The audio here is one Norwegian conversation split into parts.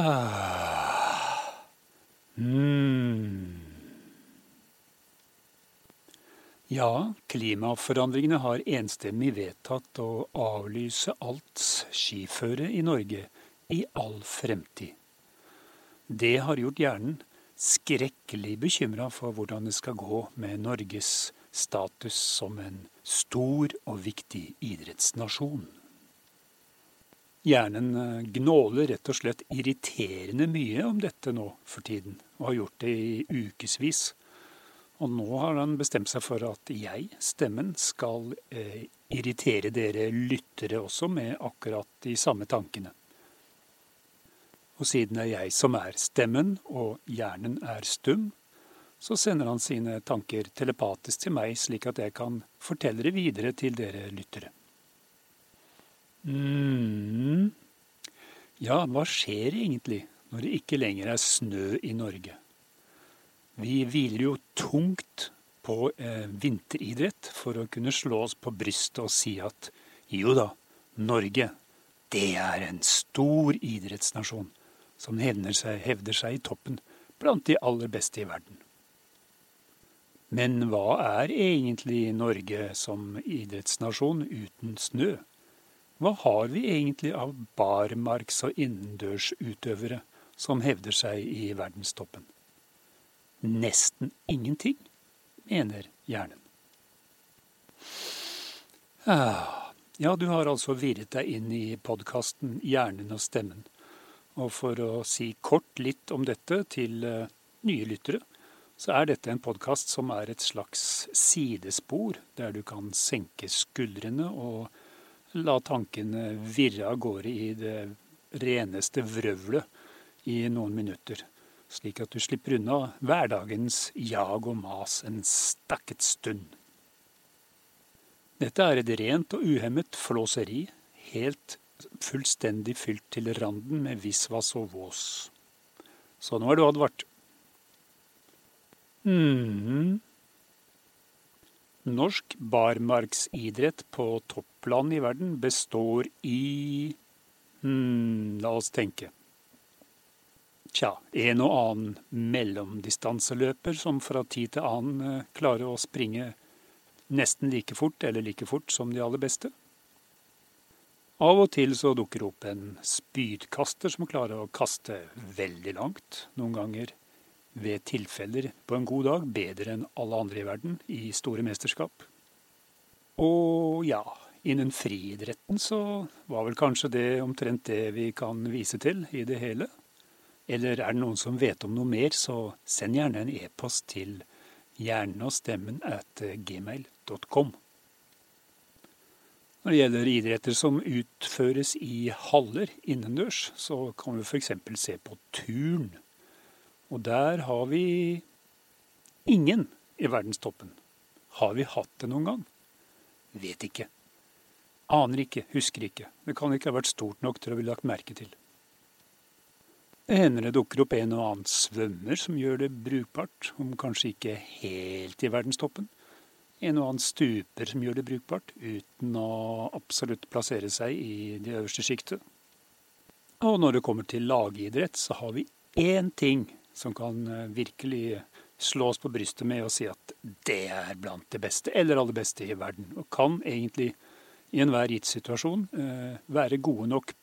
Ah. Mm. Ja, klimaforandringene har enstemmig vedtatt å avlyse alt skiføre i Norge i all fremtid. Det har gjort hjernen skrekkelig bekymra for hvordan det skal gå med Norges status som en stor og viktig idrettsnasjon. Hjernen eh, gnåler rett og slett irriterende mye om dette nå for tiden, og har gjort det i ukevis. Og nå har han bestemt seg for at jeg, stemmen, skal eh, irritere dere lyttere også med akkurat de samme tankene. Og siden det er jeg som er stemmen, og hjernen er stum, så sender han sine tanker telepatisk til meg, slik at jeg kan fortelle det videre til dere lyttere. Mm. Ja, hva skjer egentlig når det ikke lenger er snø i Norge? Vi hviler jo tungt på eh, vinteridrett for å kunne slå oss på brystet og si at jo da, Norge, det er en stor idrettsnasjon som seg, hevder seg i toppen blant de aller beste i verden. Men hva er egentlig Norge som idrettsnasjon uten snø? Hva har vi egentlig av barmarks- og innendørsutøvere som hevder seg i verdenstoppen? Nesten ingenting, mener hjernen. Ah, ja, du har altså virret deg inn i podkasten Hjernen og stemmen. Og for å si kort litt om dette til eh, nye lyttere, så er dette en podkast som er et slags sidespor, der du kan senke skuldrene og la tankene virre av gårde i det reneste vrøvlet i noen minutter, slik at du slipper unna hverdagens jag og mas en stakket stund. Dette er et rent og uhemmet flåseri, helt fullstendig fylt til randen med visvas og vås. Så nå er du advart. Mm. Norsk barmarksidrett på toppland i verden består i hmm, La oss tenke. Tja, en og annen mellomdistanseløper som fra tid til annen eh, klarer å springe nesten like fort eller like fort som de aller beste. Av og til så dukker det opp en spydkaster som klarer å kaste veldig langt. Noen ganger ved tilfeller på en god dag bedre enn alle andre i verden i store mesterskap. Og ja, innen friidretten så var vel kanskje det omtrent det vi kan vise til i det hele. Eller er det noen som vet om noe mer, så send gjerne en e-post til hjernen og stemmen at gmail.com. Når det gjelder idretter som utføres i haller innendørs, så kan vi f.eks. se på turn. Og der har vi ingen i verdenstoppen. Har vi hatt det noen gang? Vet ikke. Aner ikke, husker ikke. Det kan ikke ha vært stort nok til å bli lagt merke til. Det hender det dukker opp en og annen svømmer som gjør det brukbart, om kanskje ikke helt i verdenstoppen en og annen stuper som gjør det brukbart, uten å absolutt plassere seg i det øverste sjiktet. Og når det kommer til lagidrett, så har vi én ting som kan eh, virkelig slå oss på brystet med og si at det er blant det beste, eller aller beste i verden. Og kan egentlig i enhver gitt situasjon eh, være gode nok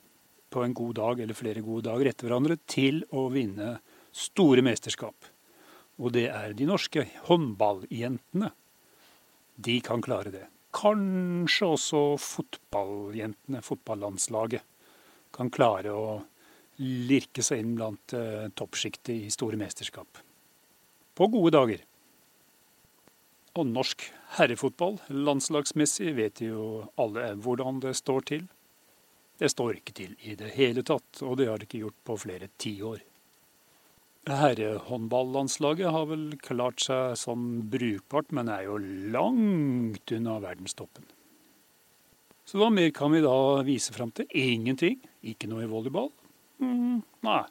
på en god dag eller flere gode dager etter hverandre til å vinne store mesterskap. Og det er de norske håndballjentene de kan klare det. Kanskje også fotballjentene, fotballandslaget, kan klare å lirke seg inn blant uh, toppsjiktet i store mesterskap. På gode dager. Og norsk herrefotball, landslagsmessig, vet jo alle hvordan det står til. Det står ikke til i det hele tatt, og det har det ikke gjort på flere tiår. Herrehåndballandslaget har vel klart seg sånn brukbart, men er jo langt unna verdenstoppen. Så hva mer kan vi da vise fram til? Ingenting. Ikke noe i volleyball? Mm, nei.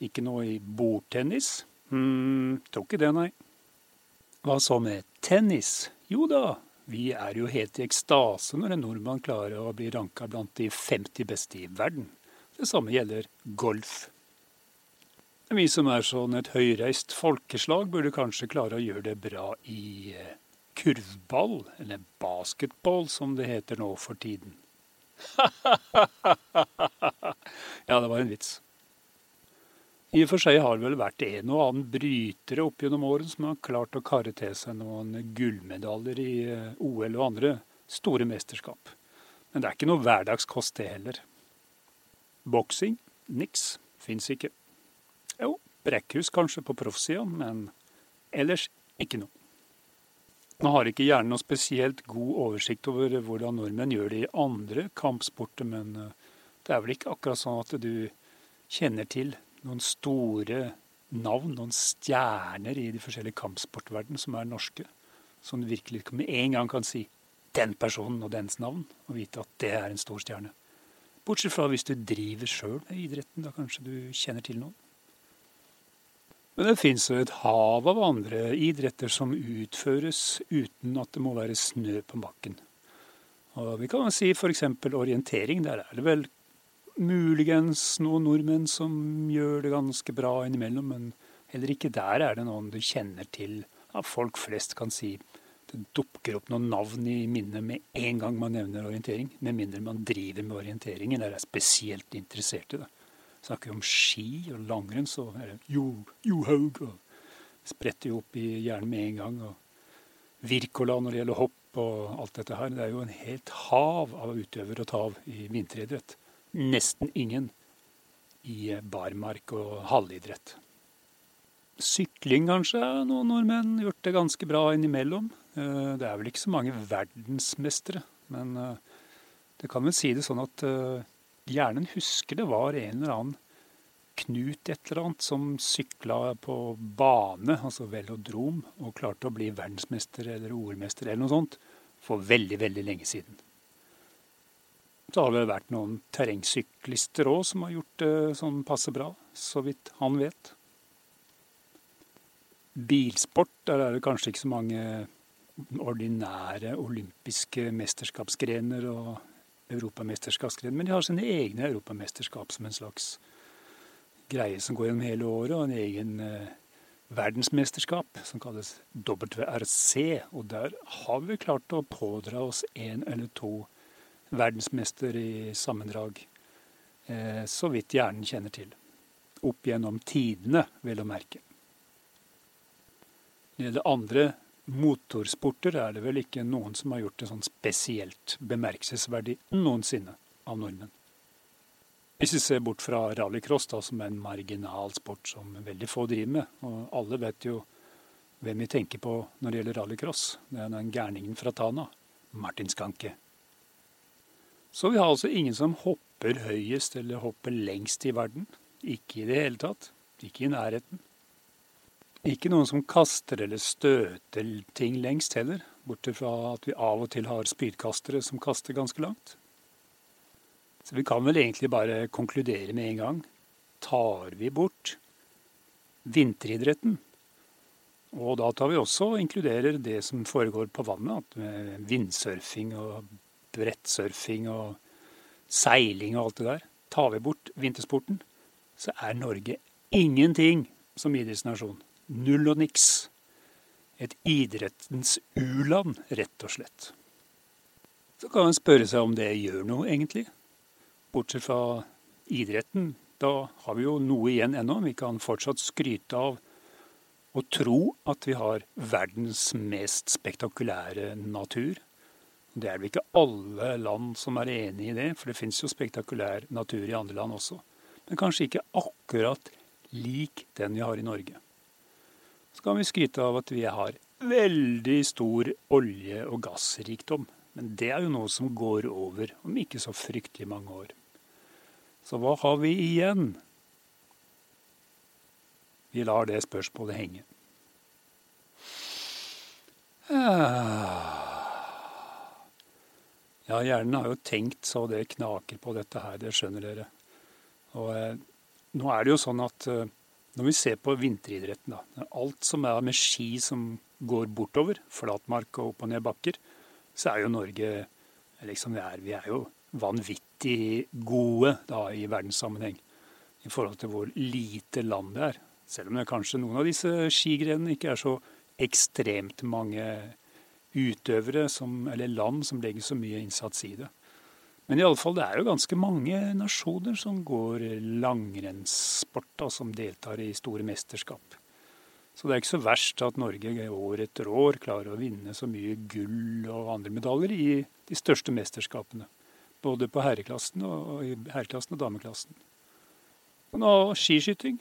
Ikke noe i bordtennis? mm, tror ikke det, nei. Hva så med tennis? Jo da, vi er jo helt i ekstase når en nordmann klarer å bli ranka blant de 50 beste i verden. Det samme gjelder golf. Vi som er sånn et høyreist folkeslag, burde kanskje klare å gjøre det bra i eh, kurvball, eller basketball som det heter nå for tiden. ja, det var en vits. I og for seg har det vel vært en og annen brytere opp gjennom årene som har klart å karre til seg noen gullmedaljer i eh, OL og andre store mesterskap. Men det er ikke noe hverdagskost, det heller. Boksing? Niks. Fins ikke. Jo, Brekkhus kanskje på proffsida, men ellers ikke noe. Nå har ikke hjernen noe spesielt god oversikt over hvordan nordmenn gjør det i andre kampsporter, men eh, det er vel ikke akkurat sånn at du kjenner til noen store navn, noen stjerner i de forskjellige kampsportverden som er norske, som du virkelig med en gang kan si den personen og dens navn, og vite at det er en stor stjerne. Bortsett fra hvis du driver sjøl med idretten, da kanskje du kjenner til noen. Men det fins jo et hav av andre idretter som utføres uten at det må være snø på bakken. Og vi kan si f.eks. orientering. Der er det vel muligens noen nordmenn som gjør det ganske bra innimellom, men heller ikke der er det noen du kjenner til. Ja, folk flest kan si det dukker opp noen navn i minnet med en gang man nevner orientering. Med mindre man driver med orientering eller er spesielt interessert i det snakker om ski og langrenn, så er det jo, Johaug og spretter jo opp i hjernen med en gang. Og Wirkola når det gjelder hopp og alt dette her. Det er jo en helt hav av utøvere å ta av i vinteridrett. Nesten ingen i barmark og halvidrett. Sykling kanskje noen nordmenn gjort det ganske bra innimellom. Eh, det er vel ikke så mange verdensmestere, men eh, det kan vel si det sånn at eh, hjernen husker det var en eller annen Knut et eller annet som sykla på bane, altså velodrom, og klarte å bli verdensmester eller OL-mester eller noe sånt for veldig, veldig lenge siden. Så har det vært noen terrengsyklister òg som har gjort det sånn passe bra, så vidt han vet. Bilsport, der er det kanskje ikke så mange ordinære olympiske mesterskapsgrener og europamesterskapsgrener, Men de har sine egne europamesterskap som en slags greie som går gjennom hele året, og en egen eh, verdensmesterskap som kalles WRC. Og der har vi klart å pådra oss én eller to verdensmester i sammendrag, eh, så vidt hjernen kjenner til. Opp gjennom tidene, vel å merke. Når det gjelder andre motorsporter er det vel ikke noen som har gjort det sånn spesielt bemerkelsesverdig noensinne av nordmenn. Hvis vi ser bort fra rallycross, da, som er en marginal sport som veldig få driver med, og alle vet jo hvem vi tenker på når det gjelder rallycross, det er den gærningen fra Tana, Martin Skanke. Så vi har altså ingen som hopper høyest eller hopper lengst i verden. Ikke i det hele tatt. Ikke i nærheten. Ikke noen som kaster eller støter ting lengst heller, bortsett fra at vi av og til har spydkastere som kaster ganske langt. Så vi kan vel egentlig bare konkludere med en gang. Tar vi bort vinteridretten, og da tar vi også og inkluderer det som foregår på vannet, med vindsurfing og brettsurfing og seiling og alt det der. Tar vi bort vintersporten, så er Norge ingenting som idrettsnasjon. Null og niks. Et idrettens u-land, rett og slett. Så kan man spørre seg om det gjør noe, egentlig. Bortsett fra idretten. Da har vi jo noe igjen ennå. Vi kan fortsatt skryte av og tro at vi har verdens mest spektakulære natur. Det er vel ikke alle land som er enig i det, for det fins jo spektakulær natur i andre land også. Men kanskje ikke akkurat lik den vi har i Norge så kan vi skryte av at vi har veldig stor olje- og gassrikdom. Men det er jo noe som går over om ikke så fryktelig mange år. Så hva har vi igjen? Vi lar det spørsmålet henge. Ja, hjernen har jo tenkt så det knaker på dette her, det skjønner dere. Og eh, nå er det jo sånn at eh, når vi ser på vinteridretten, da, alt som er med ski som går bortover, flatmark og opp og ned bakker, så er jo Norge liksom vi er, vi er jo vanvittig gode da, i verdenssammenheng. i forhold til hvor lite land det er. Selv om det kanskje noen av disse skigrenene ikke er så ekstremt mange utøvere som, eller land som legger så mye innsats i det. Men i alle fall, det er jo ganske mange nasjoner som går langrennssport, og som deltar i store mesterskap. Så det er ikke så verst at Norge år etter år klarer å vinne så mye gull og andre medaljer i de største mesterskapene. Både på herreklassen og, herreklassen og dameklassen. Og nå skiskyting.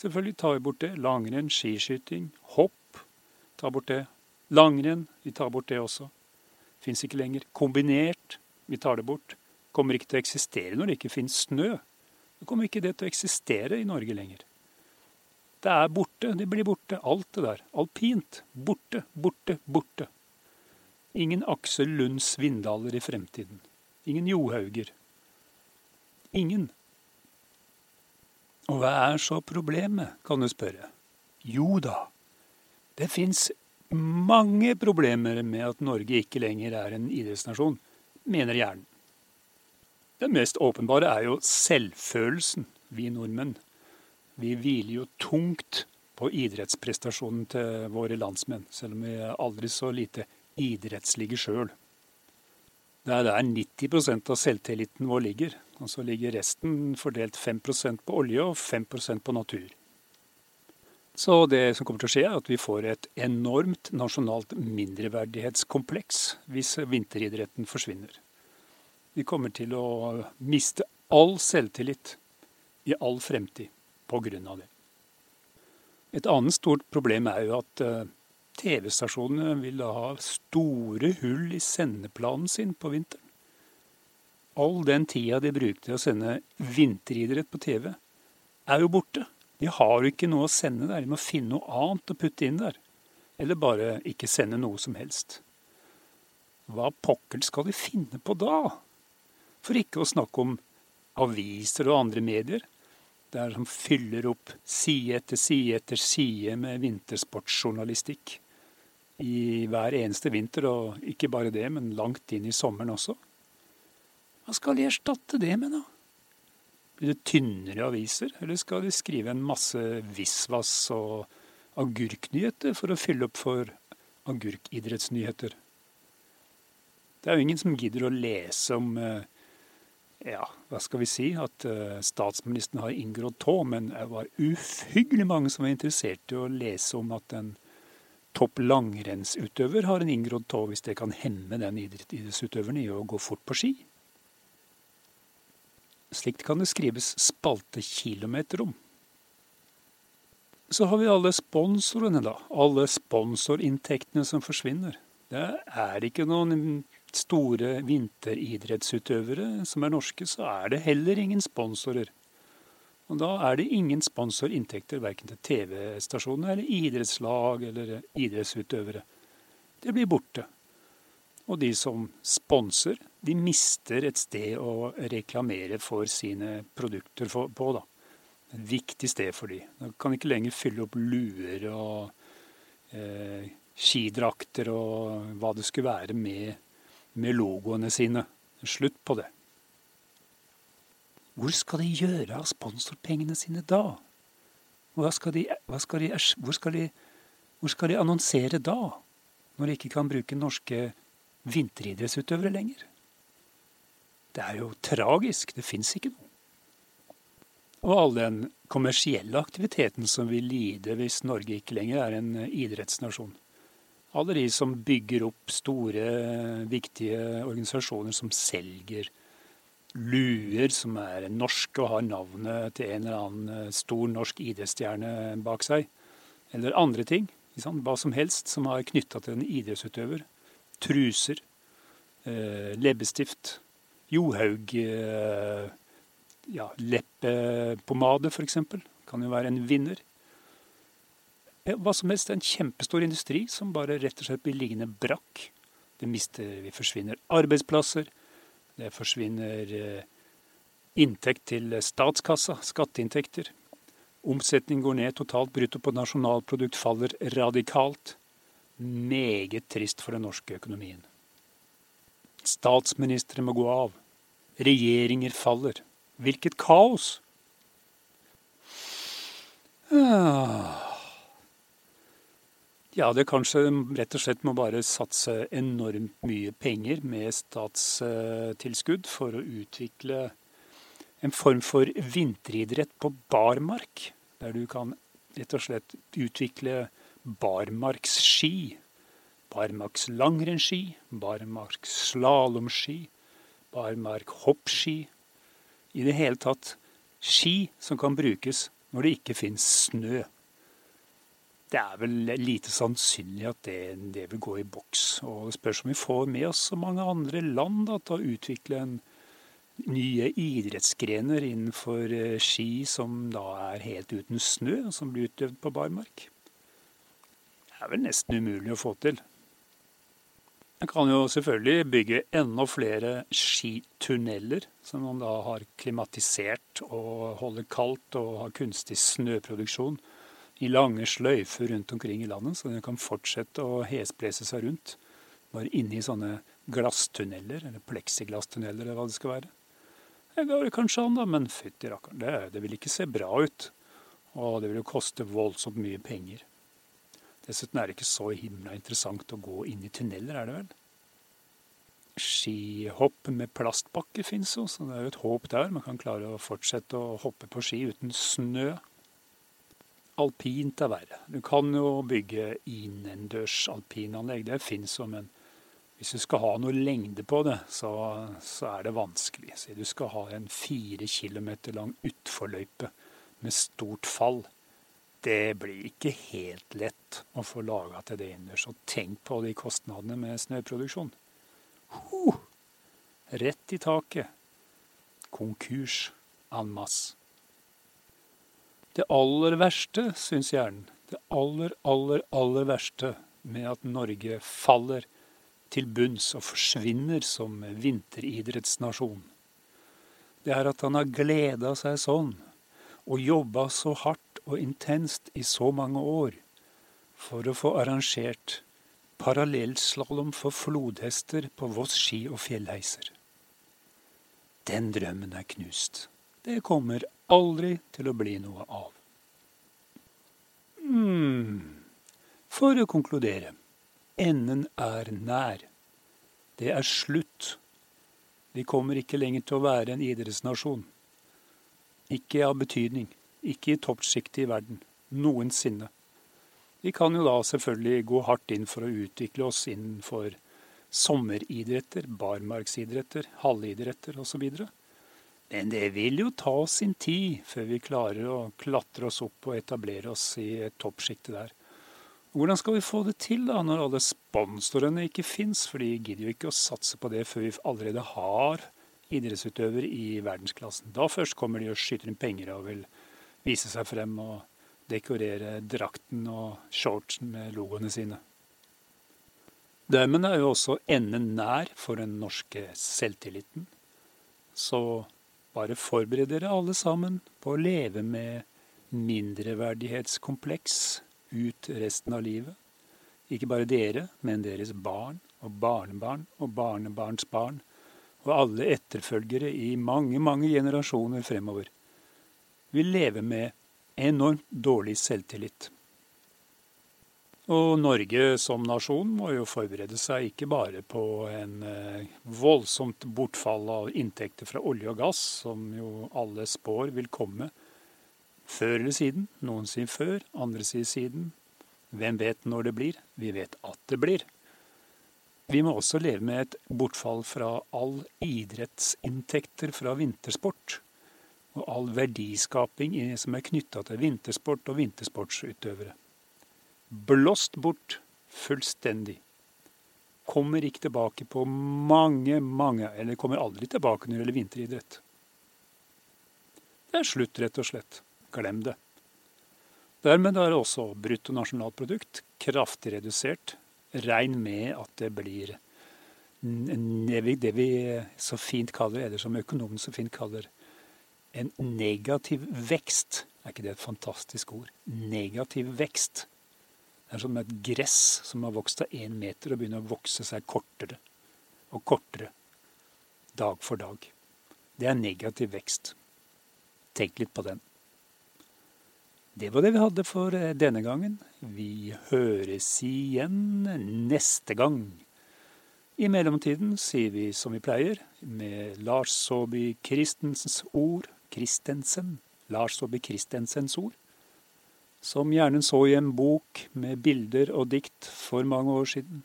Selvfølgelig tar vi bort det. Langrenn, skiskyting, hopp. Tar bort det. Langrenn, vi tar bort det også. Fins ikke lenger. Kombinert, vi tar det bort. Kommer ikke til å eksistere når det ikke finnes snø. Da kommer ikke det til å eksistere i Norge lenger. Det er borte. Det blir borte. Alt det der. Alpint. Borte, borte, borte. Ingen Aksel Lund Svindaler i fremtiden. Ingen Johauger. Ingen. Og hva er så problemet, kan du spørre? Jo da, det fins mange problemer med at Norge ikke lenger er en idrettsnasjon, mener hjernen. Det mest åpenbare er jo selvfølelsen vi nordmenn vi hviler jo tungt på idrettsprestasjonen til våre landsmenn, selv om vi er aldri så lite idrettslige sjøl. Det er der 90% av selvtilliten vår ligger. Og så ligger resten fordelt 5% på olje og 5% på natur. Så det som kommer til å skje, er at vi får et enormt nasjonalt mindreverdighetskompleks hvis vinteridretten forsvinner. Vi kommer til å miste all selvtillit i all fremtid pga. det. Et annet stort problem er jo at eh, TV-stasjonene vil da ha store hull i sendeplanen sin på vinteren. All den tida de brukte å sende vinteridrett på TV, er jo borte. De har ikke noe å sende der. De må finne noe annet å putte inn der. Eller bare ikke sende noe som helst. Hva pokker skal de finne på da? For ikke å snakke om aviser og andre medier der som fyller opp side etter side etter side med vintersportsjournalistikk i hver eneste vinter, og ikke bare det, men langt inn i sommeren også. Hva skal de erstatte det med, da? Tynnere aviser, eller skal de skrive en masse visvas og agurknyheter for å fylle opp for agurkidrettsnyheter? Det er jo ingen som gidder å lese om eh, ja, hva skal vi si, at uh, statsministeren har inngrådd tå, men det var uhyggelig mange som var interessert i å lese om at en topp langrennsutøver har en inngrodd tå, hvis det kan hemme den idrettsutøveren i å gå fort på ski. Slikt kan det skrives spaltekilometer om. Så har vi alle sponsorene, da. Alle sponsorinntektene som forsvinner. Det er ikke noen store vinteridrettsutøvere som er norske, så er det heller ingen sponsorer. Og da er det ingen sponsorinntekter verken til TV-stasjoner eller idrettslag eller idrettsutøvere. Det blir borte. Og de som sponser, de mister et sted å reklamere for sine produkter på. da. Et viktig sted for de. De kan ikke lenger fylle opp luer og eh, skidrakter og hva det skulle være med med logoene sine. Slutt på det. Hvor skal de gjøre av sponsorpengene sine da? Skal de, skal de, hvor, skal de, hvor skal de annonsere da, når de ikke kan bruke norske vinteridrettsutøvere lenger? Det er jo tragisk. Det fins ikke noe. Og all den kommersielle aktiviteten som vil lide hvis Norge ikke lenger er en idrettsnasjon. Alle de som bygger opp store, viktige organisasjoner som selger luer som er norske og har navnet til en eller annen eh, stor norsk idrettsstjerne bak seg. Eller andre ting. Hva som helst som er knytta til en idrettsutøver. Truser. Eh, leppestift. Johaug eh, ja, leppepomade, f.eks. Kan jo være en vinner hva som helst. En kjempestor industri som bare rett og slett blir liggende brakk. Det mister, vi forsvinner arbeidsplasser. Det forsvinner eh, inntekt til statskassa, skatteinntekter. Omsetning går ned totalt. Brutto på nasjonalprodukt faller radikalt. Meget trist for den norske økonomien. Statsministre må gå av. Regjeringer faller. Hvilket kaos! Ah. Ja, det kanskje rett og slett må bare satse enormt mye penger med statstilskudd for å utvikle en form for vinteridrett på barmark. Der du kan rett og slett utvikle barmarksski. Barmarkslangrennsski, barmarksslalåmski, barmarkhoppski. I det hele tatt ski som kan brukes når det ikke fins snø. Det er vel lite sannsynlig at det, det, vil gå i boks. Og det spørs om vi får med oss så mange andre land da, til å utvikle en nye idrettsgrener innenfor eh, ski som da er helt uten snø, som blir utøvd på barmark. Det er vel nesten umulig å få til. Man kan jo selvfølgelig bygge enda flere skitunneler, som man da har klimatisert og holder kaldt og har kunstig snøproduksjon i lange sløyfer rundt omkring i landet, så den kan fortsette å hesblese seg rundt. Bare inne i sånne glasstunneler, eller pleksiglasstunneler, eller hva det skal være. Det går kanskje an, da, men fytti rakkeren, det, det vil ikke se bra ut. Og det vil jo koste voldsomt mye penger. Dessuten er det ikke så himla interessant å gå inn i tunneler, er det vel? Skihopp med plastbakke fins jo, så det er jo et håp der. Man kan klare å fortsette å hoppe på ski uten snø alpint er verre. Du kan jo bygge innendørs alpinanlegg, det fins jo, men hvis du skal ha noe lengde på det, så, så er det vanskelig. Så du skal ha en fire kilometer lang utforløype med stort fall. Det blir ikke helt lett å få laga til det innendørs. Og tenk på de kostnadene med snøproduksjon. Huh, rett i taket. Konkurs en masse. Det aller verste, syns hjernen, det aller, aller, aller verste med at Norge faller til bunns og forsvinner som vinteridrettsnasjon, det er at han har gleda seg sånn og jobba så hardt og intenst i så mange år for å få arrangert parallellslalåm for flodhester på Voss ski og fjellheiser. Den drømmen er knust. Det kommer aldri til å bli noe av. Hmm. For å konkludere. Enden er nær. Det er slutt. Vi kommer ikke lenger til å være en idrettsnasjon. Ikke av betydning. Ikke i toppsjiktet i verden. Noensinne. Vi kan jo da selvfølgelig gå hardt inn for å utvikle oss innenfor sommeridretter, barmarksidretter, halvidretter osv. Men det vil jo ta oss sin tid før vi klarer å klatre oss opp og etablere oss i toppsjiktet der. Hvordan skal vi få det til da, når alle sponsorene ikke fins? For de gidder jo ikke å satse på det før vi allerede har idrettsutøvere i verdensklassen. Da først kommer de og skyter inn penger og vil vise seg frem og dekorere drakten og shortsen med logoene sine. Dermed er jo også enden nær for den norske selvtilliten. Så bare forbered dere alle sammen på å leve med mindreverdighetskompleks ut resten av livet. Ikke bare dere, men deres barn og barnebarn og barnebarnsbarn og alle etterfølgere i mange, mange generasjoner fremover vil leve med enormt dårlig selvtillit. Og Norge som nasjon må jo forberede seg ikke bare på en eh, voldsomt bortfall av inntekter fra olje og gass, som jo alle spår vil komme før eller siden. Noen sier før, andre sier siden. Hvem vet når det blir? Vi vet at det blir. Vi må også leve med et bortfall fra all idrettsinntekter fra vintersport. Og all verdiskaping som er knytta til vintersport og vintersportsutøvere blåst bort fullstendig. Kommer ikke tilbake på mange, mange Eller kommer aldri tilbake når det gjelder vinteridrett. Det er slutt, rett og slett. Glem det. Dermed er også bruttonasjonalprodukt kraftig redusert. Regn med at det blir det vi så fint kaller, eller som økonomen så fint kaller, en negativ vekst. Er ikke det et fantastisk ord? Negativ vekst. Det er som et gress som har vokst av én meter og begynner å vokse seg kortere og kortere dag for dag. Det er negativ vekst. Tenk litt på den. Det var det vi hadde for eh, denne gangen. Vi høres igjen neste gang. I mellomtiden sier vi som vi pleier, med Lars Saabye Christensens ord, Christensen, Lars Saabye Christensens ord, som gjerne så i en bok med bilder og dikt for mange år siden.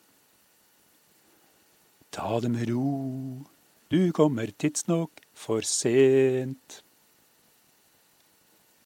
Ta det med ro, du kommer tidsnok for sent.